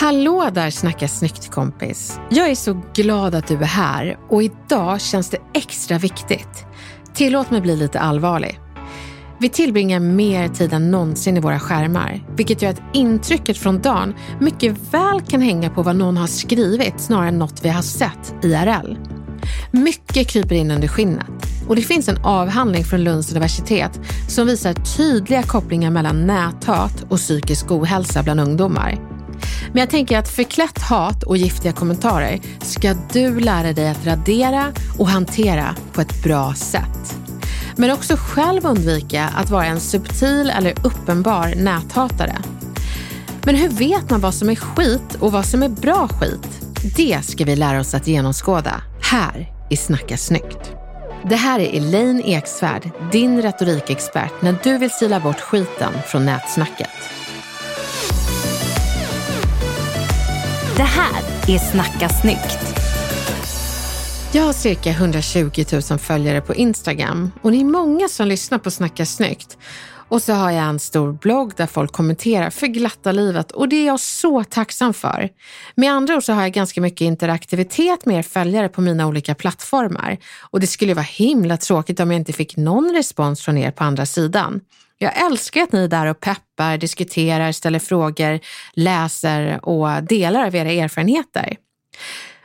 Hallå där snacka snyggt kompis. Jag är så glad att du är här och idag känns det extra viktigt. Tillåt mig bli lite allvarlig. Vi tillbringar mer tid än någonsin i våra skärmar, vilket gör att intrycket från dagen mycket väl kan hänga på vad någon har skrivit snarare än något vi har sett IRL. Mycket kryper in under skinnet och det finns en avhandling från Lunds universitet som visar tydliga kopplingar mellan näthat och psykisk ohälsa bland ungdomar. Men jag tänker att förklätt hat och giftiga kommentarer ska du lära dig att radera och hantera på ett bra sätt. Men också själv undvika att vara en subtil eller uppenbar näthatare. Men hur vet man vad som är skit och vad som är bra skit? Det ska vi lära oss att genomskåda här i Snacka snyggt. Det här är Elaine Eksvärd, din retorikexpert när du vill sila bort skiten från nätsnacket. Det här är Snacka snyggt. Jag har cirka 120 000 följare på Instagram och ni är många som lyssnar på Snacka snyggt. Och så har jag en stor blogg där folk kommenterar för glatta livet och det är jag så tacksam för. Med andra ord så har jag ganska mycket interaktivitet med er följare på mina olika plattformar och det skulle vara himla tråkigt om jag inte fick någon respons från er på andra sidan. Jag älskar att ni är där och peppar, diskuterar, ställer frågor, läser och delar av era erfarenheter.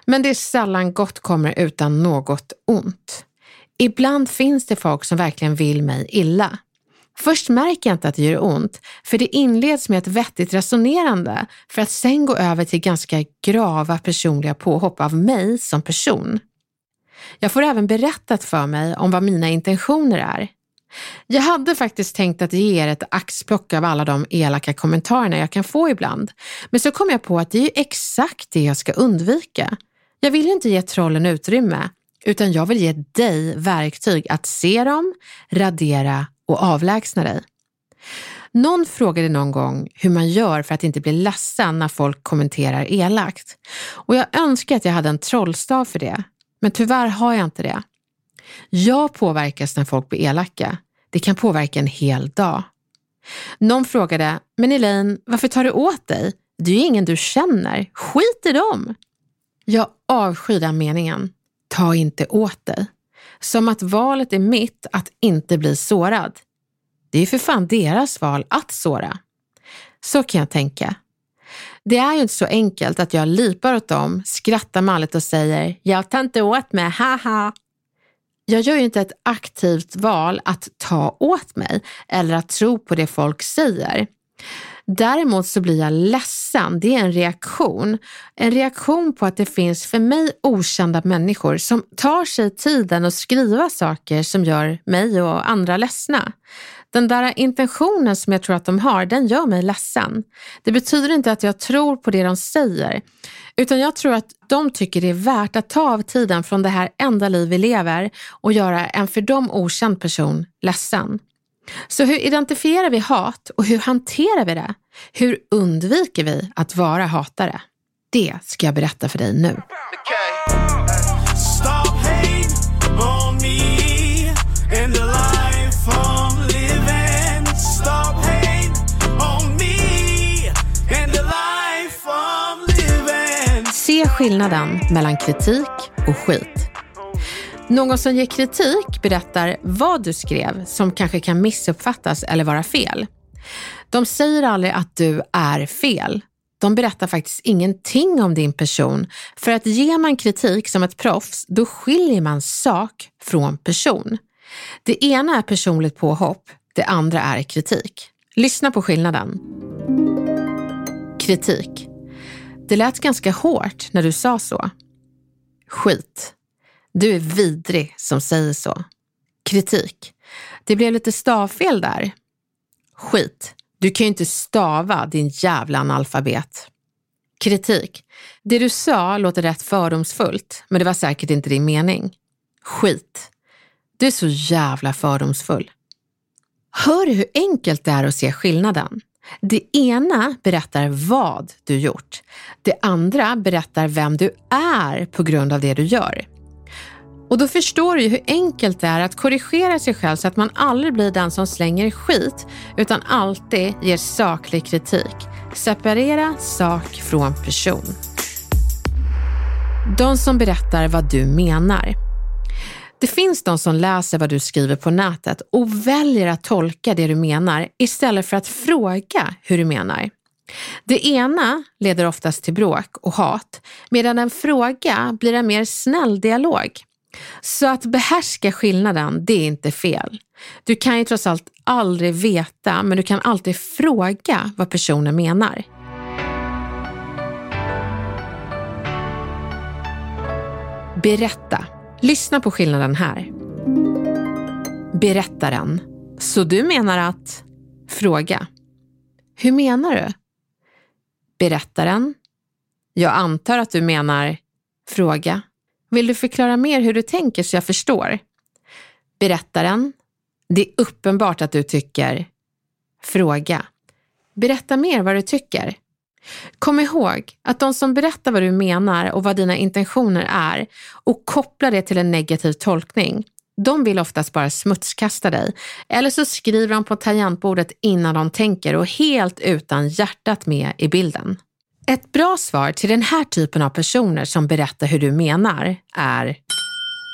Men det är sällan gott kommer utan något ont. Ibland finns det folk som verkligen vill mig illa. Först märker jag inte att det gör ont, för det inleds med ett vettigt resonerande för att sen gå över till ganska grava personliga påhopp av mig som person. Jag får även berättat för mig om vad mina intentioner är. Jag hade faktiskt tänkt att ge er ett axplock av alla de elaka kommentarerna jag kan få ibland, men så kom jag på att det är ju exakt det jag ska undvika. Jag vill ju inte ge trollen utrymme, utan jag vill ge dig verktyg att se dem, radera och avlägsna dig. Någon frågade någon gång hur man gör för att inte bli ledsen när folk kommenterar elakt. Och jag önskar att jag hade en trollstav för det, men tyvärr har jag inte det. Jag påverkas när folk blir elaka. Det kan påverka en hel dag. Någon frågade, men Elaine, varför tar du åt dig? Det är ju ingen du känner. Skit i dem! Jag avskyr den meningen. Ta inte åt dig. Som att valet är mitt att inte bli sårad. Det är för fan deras val att såra. Så kan jag tänka. Det är ju inte så enkelt att jag lipar åt dem, skrattar malligt och säger “jag tar inte åt mig, haha”. Jag gör ju inte ett aktivt val att ta åt mig eller att tro på det folk säger. Däremot så blir jag ledsen. Det är en reaktion. En reaktion på att det finns för mig okända människor som tar sig tiden att skriva saker som gör mig och andra ledsna. Den där intentionen som jag tror att de har, den gör mig ledsen. Det betyder inte att jag tror på det de säger, utan jag tror att de tycker det är värt att ta av tiden från det här enda liv vi lever och göra en för dem okänd person ledsen. Så hur identifierar vi hat och hur hanterar vi det? Hur undviker vi att vara hatare? Det ska jag berätta för dig nu. Se skillnaden mellan kritik och skit. Någon som ger kritik berättar vad du skrev som kanske kan missuppfattas eller vara fel. De säger aldrig att du är fel. De berättar faktiskt ingenting om din person. För att ge man kritik som ett proffs, då skiljer man sak från person. Det ena är personligt påhopp, det andra är kritik. Lyssna på skillnaden. Kritik. Det lät ganska hårt när du sa så. Skit. Du är vidrig som säger så. Kritik. Det blev lite stavfel där. Skit. Du kan ju inte stava din jävla analfabet. Kritik. Det du sa låter rätt fördomsfullt, men det var säkert inte din mening. Skit. Du är så jävla fördomsfull. Hör du hur enkelt det är att se skillnaden? Det ena berättar vad du gjort. Det andra berättar vem du är på grund av det du gör. Och då förstår du ju hur enkelt det är att korrigera sig själv så att man aldrig blir den som slänger skit utan alltid ger saklig kritik. Separera sak från person. De som berättar vad du menar. Det finns de som läser vad du skriver på nätet och väljer att tolka det du menar istället för att fråga hur du menar. Det ena leder oftast till bråk och hat, medan en fråga blir en mer snäll dialog. Så att behärska skillnaden, det är inte fel. Du kan ju trots allt aldrig veta, men du kan alltid fråga vad personen menar. Berätta. Lyssna på skillnaden här. Berättaren. Så du menar att... Fråga. Hur menar du? Berättaren. Jag antar att du menar... Fråga. Vill du förklara mer hur du tänker så jag förstår? Berättaren. Det är uppenbart att du tycker. Fråga. Berätta mer vad du tycker. Kom ihåg att de som berättar vad du menar och vad dina intentioner är och kopplar det till en negativ tolkning, de vill oftast bara smutskasta dig. Eller så skriver de på tangentbordet innan de tänker och helt utan hjärtat med i bilden. Ett bra svar till den här typen av personer som berättar hur du menar är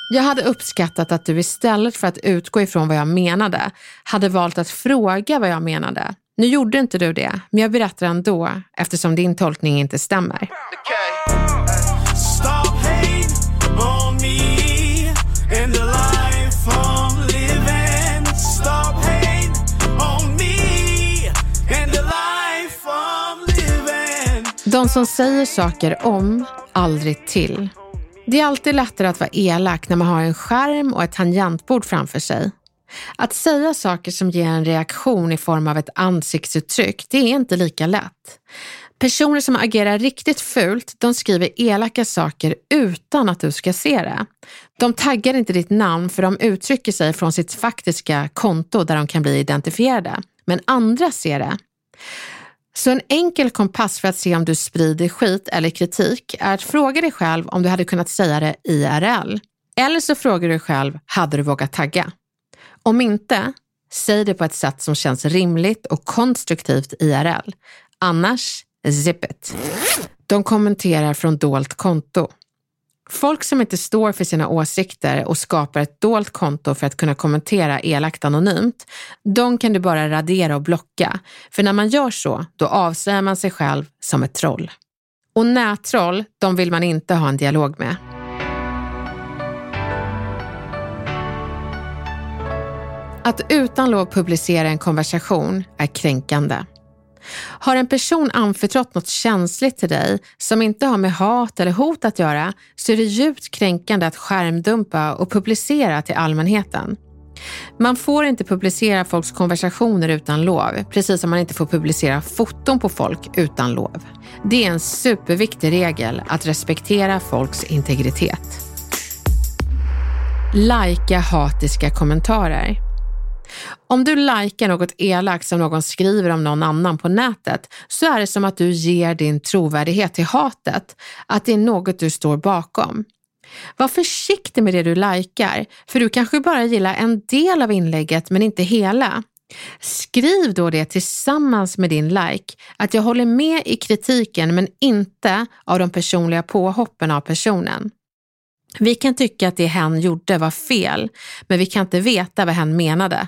jag hade uppskattat att du istället för att utgå ifrån vad jag menade hade valt att fråga vad jag menade. Nu gjorde inte du det, men jag berättar ändå eftersom din tolkning inte stämmer. De som säger saker om, aldrig till. Det är alltid lättare att vara elak när man har en skärm och ett tangentbord framför sig. Att säga saker som ger en reaktion i form av ett ansiktsuttryck, det är inte lika lätt. Personer som agerar riktigt fult, de skriver elaka saker utan att du ska se det. De taggar inte ditt namn för de uttrycker sig från sitt faktiska konto där de kan bli identifierade. Men andra ser det. Så en enkel kompass för att se om du sprider skit eller kritik är att fråga dig själv om du hade kunnat säga det IRL. Eller så frågar du dig själv, hade du vågat tagga? Om inte, säg det på ett sätt som känns rimligt och konstruktivt IRL. Annars, zip it. De kommenterar från dolt konto. Folk som inte står för sina åsikter och skapar ett dolt konto för att kunna kommentera elakt anonymt, de kan du bara radera och blocka. För när man gör så, då avslöjar man sig själv som ett troll. Och nättroll, de vill man inte ha en dialog med. Att utan lov publicera en konversation är kränkande. Har en person anförtrott något känsligt till dig som inte har med hat eller hot att göra så är det djupt kränkande att skärmdumpa och publicera till allmänheten. Man får inte publicera folks konversationer utan lov, precis som man inte får publicera foton på folk utan lov. Det är en superviktig regel att respektera folks integritet. Lajka hatiska kommentarer. Om du likar något elakt som någon skriver om någon annan på nätet så är det som att du ger din trovärdighet till hatet, att det är något du står bakom. Var försiktig med det du likar, för du kanske bara gillar en del av inlägget men inte hela. Skriv då det tillsammans med din like, att jag håller med i kritiken men inte av de personliga påhoppen av personen. Vi kan tycka att det hen gjorde var fel, men vi kan inte veta vad hen menade.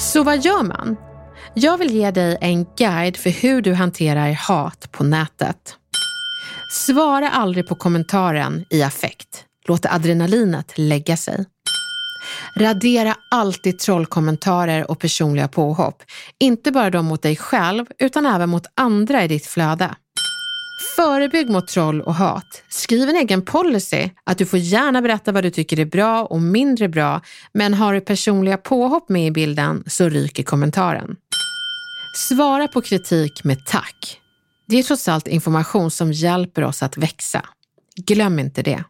Så vad gör man? Jag vill ge dig en guide för hur du hanterar hat på nätet. Svara aldrig på kommentaren i affekt. Låt adrenalinet lägga sig. Radera alltid trollkommentarer och personliga påhopp. Inte bara de mot dig själv, utan även mot andra i ditt flöde. Förebygg mot troll och hat. Skriv en egen policy att du får gärna berätta vad du tycker är bra och mindre bra, men har du personliga påhopp med i bilden så ryker kommentaren. Svara på kritik med tack. Det är trots allt information som hjälper oss att växa. Glöm inte det.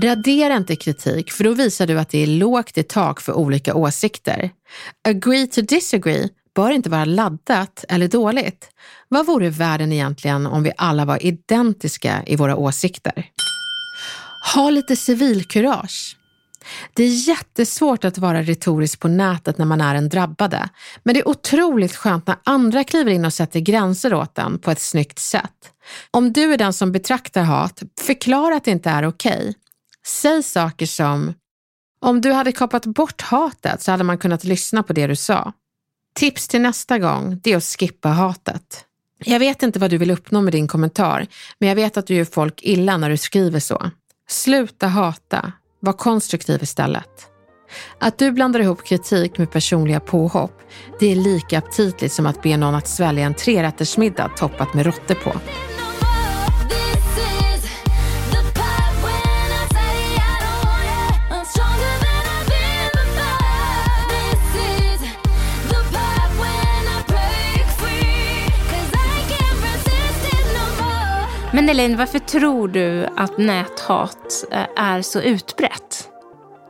Radera inte kritik för då visar du att det är lågt i tak för olika åsikter. Agree to disagree bör inte vara laddat eller dåligt. Vad vore världen egentligen om vi alla var identiska i våra åsikter? Ha lite civilkurage. Det är jättesvårt att vara retorisk på nätet när man är en drabbade, men det är otroligt skönt när andra kliver in och sätter gränser åt en på ett snyggt sätt. Om du är den som betraktar hat, förklara att det inte är okej. Okay. Säg saker som om du hade kapat bort hatet så hade man kunnat lyssna på det du sa. Tips till nästa gång, det är att skippa hatet. Jag vet inte vad du vill uppnå med din kommentar, men jag vet att du gör folk illa när du skriver så. Sluta hata, var konstruktiv istället. Att du blandar ihop kritik med personliga påhopp, det är lika aptitligt som att be någon att svälja en trerättersmiddag toppat med råttor på. Men Elaine, varför tror du att näthat eh, är så utbrett?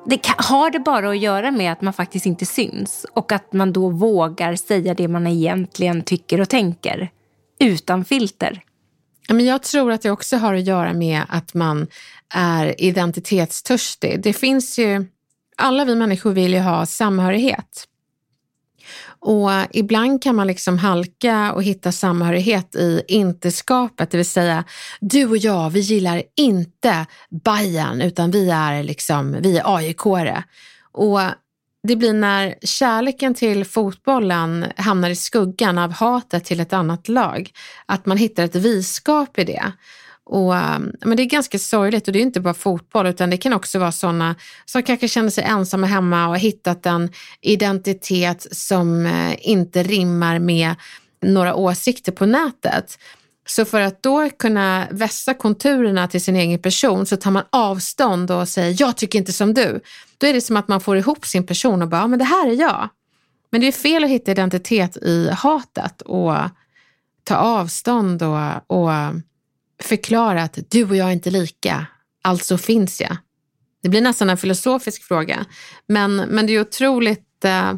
Det kan, har det bara att göra med att man faktiskt inte syns och att man då vågar säga det man egentligen tycker och tänker utan filter? Men jag tror att det också har att göra med att man är identitetstörstig. Det finns ju, alla vi människor vill ju ha samhörighet. Och ibland kan man liksom halka och hitta samhörighet i inteskapet, det vill säga du och jag, vi gillar inte Bayern utan vi är liksom, vi är AIK-are. Och det blir när kärleken till fotbollen hamnar i skuggan av hatet till ett annat lag, att man hittar ett viskap i det. Och, um, men det är ganska sorgligt och det är inte bara fotboll utan det kan också vara sådana som kanske känner sig ensamma hemma och har hittat en identitet som eh, inte rimmar med några åsikter på nätet. Så för att då kunna vässa konturerna till sin egen person så tar man avstånd och säger jag tycker inte som du. Då är det som att man får ihop sin person och bara, men det här är jag. Men det är fel att hitta identitet i hatet och ta avstånd och, och förklara att du och jag är inte lika, alltså finns jag. Det blir nästan en filosofisk fråga, men, men det är otroligt eh,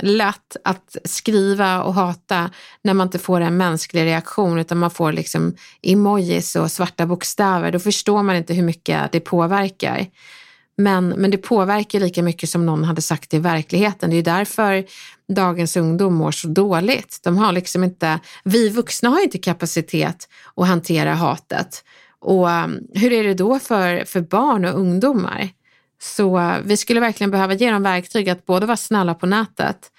lätt att skriva och hata när man inte får en mänsklig reaktion utan man får liksom emojis och svarta bokstäver. Då förstår man inte hur mycket det påverkar. Men, men det påverkar lika mycket som någon hade sagt i verkligheten. Det är därför dagens ungdom mår så dåligt. De har liksom inte, vi vuxna har inte kapacitet att hantera hatet. Och um, hur är det då för, för barn och ungdomar? Så uh, vi skulle verkligen behöva ge dem verktyg att både vara snälla på nätet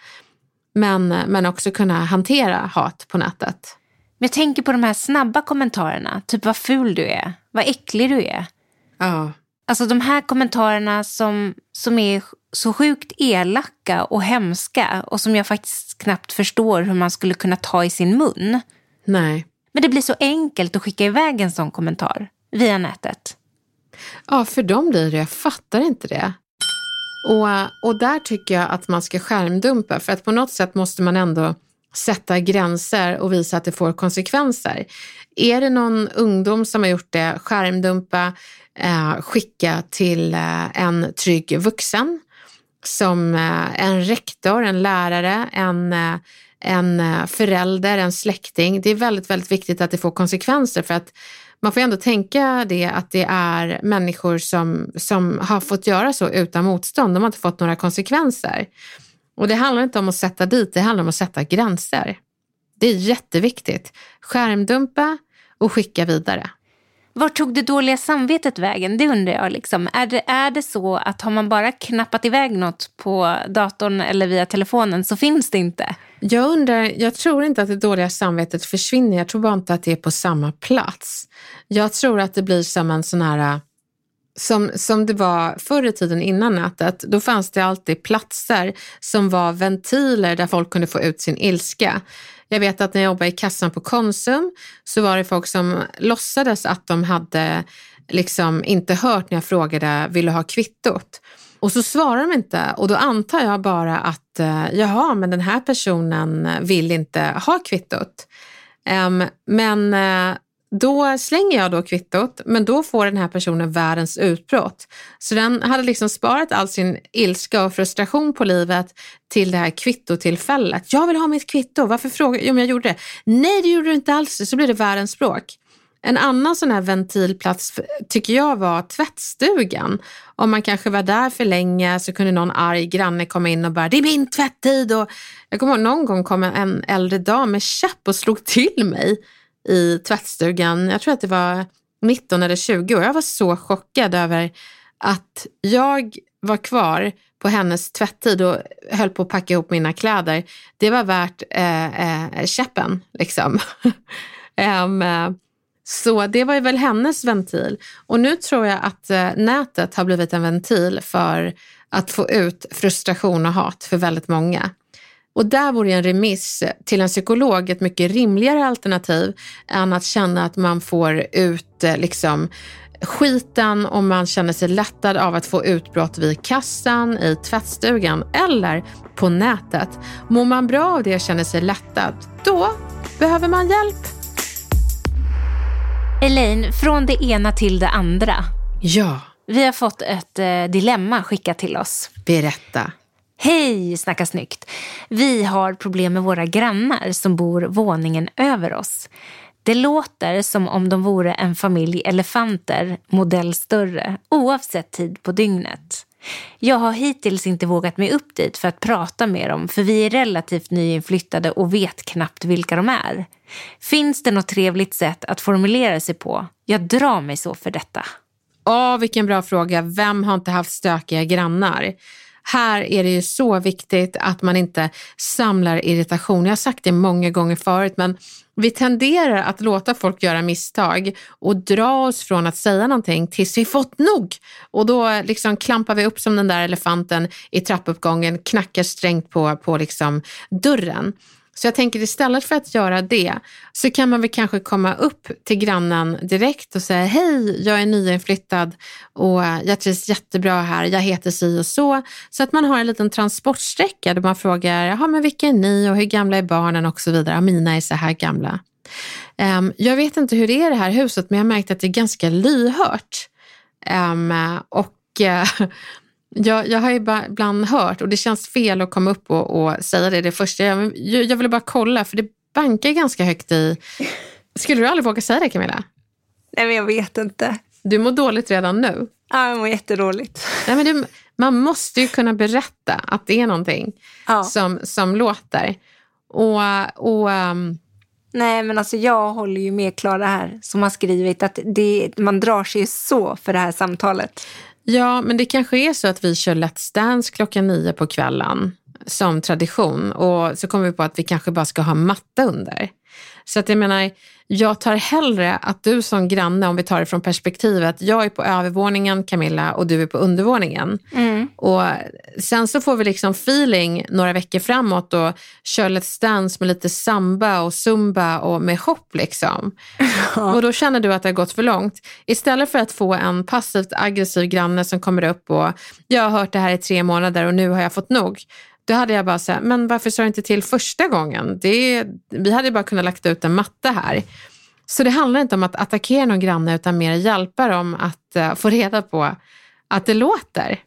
men, men också kunna hantera hat på nätet. Men jag tänker på de här snabba kommentarerna, typ vad ful du är, vad äcklig du är. Ja. Alltså de här kommentarerna som som är så sjukt elaka och hemska och som jag faktiskt knappt förstår hur man skulle kunna ta i sin mun. Nej. Men det blir så enkelt att skicka iväg en sån kommentar via nätet. Ja, för dem blir det. Jag fattar inte det. Och, och där tycker jag att man ska skärmdumpa för att på något sätt måste man ändå sätta gränser och visa att det får konsekvenser. Är det någon ungdom som har gjort det, skärmdumpa, eh, skicka till eh, en trygg vuxen som eh, en rektor, en lärare, en, eh, en eh, förälder, en släkting. Det är väldigt, väldigt viktigt att det får konsekvenser för att man får ändå tänka det att det är människor som, som har fått göra så utan motstånd. De har inte fått några konsekvenser. Och det handlar inte om att sätta dit, det handlar om att sätta gränser. Det är jätteviktigt. Skärmdumpa och skicka vidare. Var tog det dåliga samvetet vägen? Det undrar jag. Liksom. Är, det, är det så att har man bara knappat iväg något på datorn eller via telefonen så finns det inte? Jag undrar, jag tror inte att det dåliga samvetet försvinner. Jag tror bara inte att det är på samma plats. Jag tror att det blir som en sån här som, som det var förr i tiden innan nätet, då fanns det alltid platser som var ventiler där folk kunde få ut sin ilska. Jag vet att när jag jobbade i kassan på Konsum så var det folk som låtsades att de hade liksom inte hört när jag frågade, vill du ha kvittot? Och så svarar de inte och då antar jag bara att, eh, jaha, men den här personen vill inte ha kvittot. Um, men eh, då slänger jag då kvittot, men då får den här personen världens utbrott. Så den hade liksom sparat all sin ilska och frustration på livet till det här kvittotillfället. Jag vill ha mitt kvitto, varför frågar Jo, men jag gjorde det. Nej, det gjorde du inte alls. Så blir det världens språk. En annan sån här ventilplats tycker jag var tvättstugan. Om man kanske var där för länge så kunde någon arg granne komma in och bara “det är min tvättid” och jag kommer ihåg någon gång kom en äldre dam med käpp och slog till mig i tvättstugan. Jag tror att det var 19 eller 20 år. Jag var så chockad över att jag var kvar på hennes tvättid och höll på att packa ihop mina kläder. Det var värt eh, eh, käppen liksom. um, så det var ju väl hennes ventil. Och nu tror jag att eh, nätet har blivit en ventil för att få ut frustration och hat för väldigt många. Och där vore en remiss till en psykolog ett mycket rimligare alternativ än att känna att man får ut eh, liksom skiten och man känner sig lättad av att få utbrott vid kassan, i tvättstugan eller på nätet. Mår man bra av det och känner sig lättad, då behöver man hjälp. Elaine, från det ena till det andra. Ja. Vi har fått ett eh, dilemma skickat till oss. Berätta. Hej, Snacka snyggt! Vi har problem med våra grannar som bor våningen över oss. Det låter som om de vore en familj elefanter, modell större, oavsett tid på dygnet. Jag har hittills inte vågat mig upp dit för att prata med dem för vi är relativt nyinflyttade och vet knappt vilka de är. Finns det något trevligt sätt att formulera sig på? Jag drar mig så för detta. Åh, vilken bra fråga. Vem har inte haft stökiga grannar? Här är det ju så viktigt att man inte samlar irritation. Jag har sagt det många gånger förut, men vi tenderar att låta folk göra misstag och dra oss från att säga någonting tills vi fått nog. Och då liksom klampar vi upp som den där elefanten i trappuppgången, knackar strängt på, på liksom dörren. Så jag tänker istället för att göra det så kan man väl kanske komma upp till grannen direkt och säga hej, jag är nyinflyttad och jag trivs jättebra här, jag heter si och så. Så att man har en liten transportsträcka där man frågar, jaha men vilka är ni och hur gamla är barnen och så vidare. Mina är så här gamla. Um, jag vet inte hur det är i det här huset men jag har märkt att det är ganska lyhört. Um, och uh, jag, jag har ju ibland hört, och det känns fel att komma upp och, och säga det det första jag Jag, jag ville bara kolla, för det bankar ganska högt i... Skulle du aldrig våga säga det Camilla? Nej, men jag vet inte. Du mår dåligt redan nu. Ja, jag mår jättedåligt. Nej, men du, man måste ju kunna berätta att det är någonting ja. som, som låter. Och, och um... Nej, men alltså jag håller ju med Klara här som har skrivit att det, man drar sig så för det här samtalet. Ja, men det kanske är så att vi kör Let's Dance klockan nio på kvällen som tradition och så kommer vi på att vi kanske bara ska ha matta under. Så att jag menar, jag tar hellre att du som granne, om vi tar det från perspektivet, jag är på övervåningen Camilla och du är på undervåningen. Mm. Och sen så får vi liksom feeling några veckor framåt och kör Let's Dance med lite samba och zumba och med hopp liksom. Och då känner du att det har gått för långt. Istället för att få en passivt aggressiv granne som kommer upp och jag har hört det här i tre månader och nu har jag fått nog. Då hade jag bara sagt, men varför sa du inte till första gången? Det, vi hade bara kunnat lagt ut en matta här. Så det handlar inte om att attackera någon granne utan mer hjälpa dem att uh, få reda på att det låter.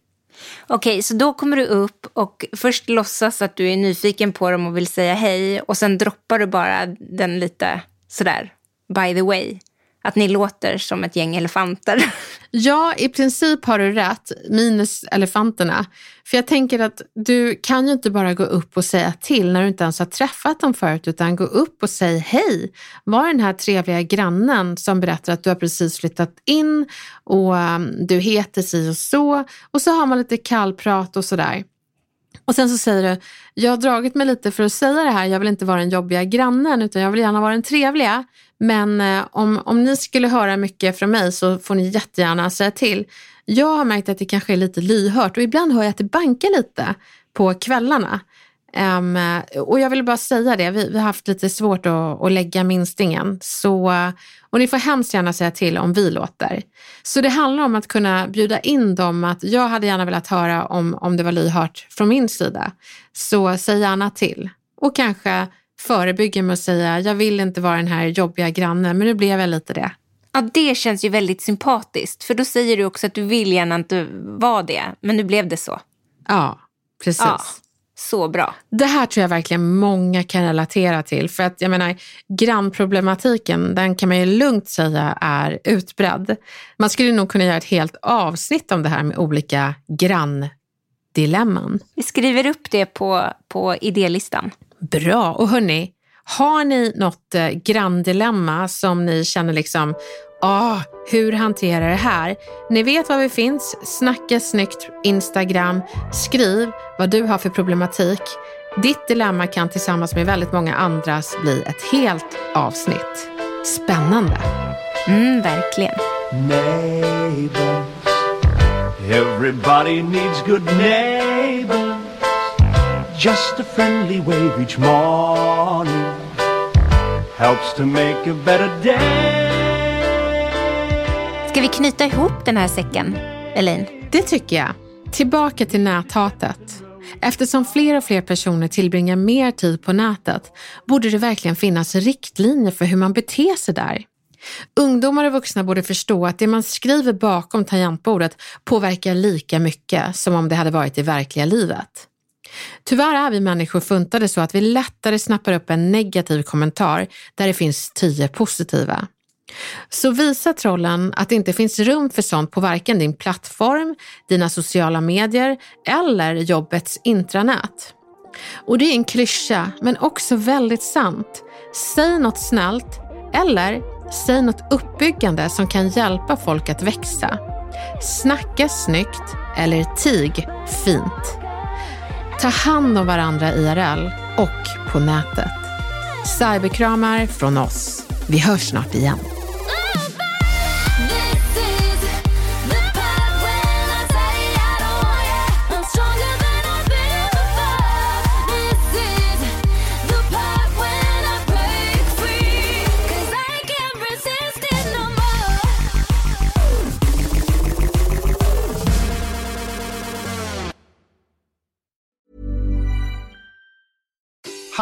Okej, så då kommer du upp och först låtsas att du är nyfiken på dem och vill säga hej och sen droppar du bara den lite sådär, by the way. Att ni låter som ett gäng elefanter. Ja, i princip har du rätt, minus elefanterna. För jag tänker att du kan ju inte bara gå upp och säga till när du inte ens har träffat dem förut, utan gå upp och säg hej. Var den här trevliga grannen som berättar att du har precis flyttat in och um, du heter si och så. Och så har man lite kallprat och sådär. Och sen så säger du, jag har dragit mig lite för att säga det här, jag vill inte vara den jobbiga grannen utan jag vill gärna vara den trevliga. Men eh, om, om ni skulle höra mycket från mig så får ni jättegärna säga till. Jag har märkt att det kanske är lite lyhört och ibland hör jag att det bankar lite på kvällarna. Um, och jag vill bara säga det, vi, vi har haft lite svårt att, att lägga minstingen. Så, och ni får hemskt gärna säga till om vi låter. Så det handlar om att kunna bjuda in dem att jag hade gärna velat höra om, om det var lyhört från min sida. Så säg gärna till. Och kanske förebygga med att säga jag vill inte vara den här jobbiga grannen men nu blev jag lite det. Ja, det känns ju väldigt sympatiskt. För då säger du också att du vill gärna inte vara det, men nu blev det så. Ja, precis. Ja, så bra. Det här tror jag verkligen många kan relatera till. För att jag menar, grannproblematiken, den kan man ju lugnt säga är utbredd. Man skulle nog kunna göra ett helt avsnitt om det här med olika granndilemman. Vi skriver upp det på, på idélistan. Bra. Och hörni, har ni något eh, granndilemma som ni känner liksom, ah, hur hanterar det här? Ni vet var vi finns. Snacka snyggt Instagram. Skriv vad du har för problematik. Ditt dilemma kan tillsammans med väldigt många andras bli ett helt avsnitt. Spännande. Mm, verkligen. Neighbors, everybody needs good neighbors. Just a friendly wave each morning helps to make a better day. Ska vi knyta ihop den här säcken, Elaine? Det tycker jag. Tillbaka till näthatet. Eftersom fler och fler personer tillbringar mer tid på nätet borde det verkligen finnas riktlinjer för hur man beter sig där. Ungdomar och vuxna borde förstå att det man skriver bakom tangentbordet påverkar lika mycket som om det hade varit i verkliga livet. Tyvärr är vi människor funtade så att vi lättare snappar upp en negativ kommentar där det finns tio positiva. Så visa trollen att det inte finns rum för sånt på varken din plattform, dina sociala medier eller jobbets intranät. Och det är en klyscha, men också väldigt sant. Säg något snällt eller säg något uppbyggande som kan hjälpa folk att växa. Snacka snyggt eller tig fint. Ta hand om varandra IRL och på nätet. Cyberkramar från oss. Vi hörs snart igen.